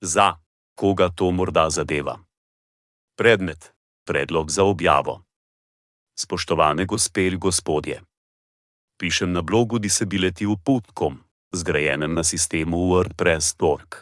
Za, koga to morda zadeva. Predmet, predlog za objavo. Spoštovane gospe in gospodje. Pišem na blogu disability.com, zgrajenem na sistemu WordPress.org.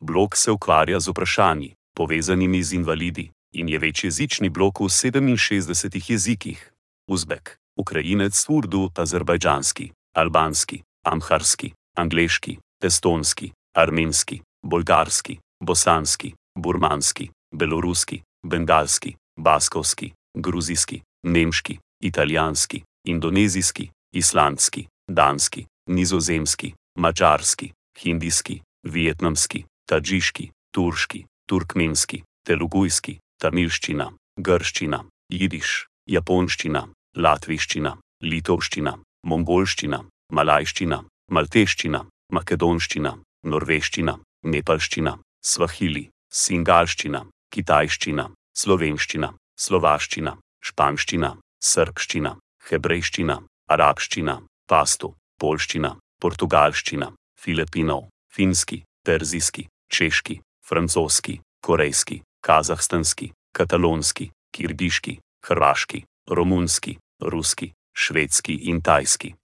Blog se ukvarja z vprašanji, povezanimi z invalidi, in je večjezični blog v 67 jezikih: uzbek, ukrajinec, urdu, azerbajdžanski, albanski, amharski, angliški, estonski, armenski, bolgarski, bosanski, burmanski, beloruski, bengalski, baskovski, gruzijski, nemški, italijanski, indonezijski, islandski, danski, nizozemski, mačarski, hindijski, vietnamski, tadžiški, turški, turkmenski, telugujski, tamilščina, grščina, jidiš, japonščina, latviščina, litovščina, mongolščina, malajščina, malteščina, makedonščina, norveščina, nepalščina, svahili, singalščina, kitajščina, slovenščina, slovaščina, španščina, srbščina, hebrejščina, arabščina, pastu, polščina, portugalščina, filipinov, finski, perzijski, češki, francoski, korejski, kazahstanski, katalonski, kirgiški, hrvaški, romunski, ruski, švedski in tajski.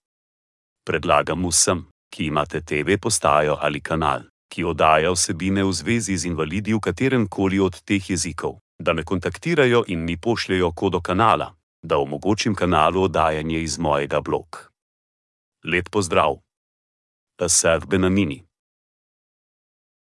Predlagam vsem, ki imate TV postajo ali kanal, ki oddaja vsebine v zvezi z invalidi v katerem koli od teh jezikov, da me kontaktirajo in mi pošljejo kodo kanala, da omogočim kanalu oddajanje iz mojega bloga. Lep pozdrav! Asaf Benamini.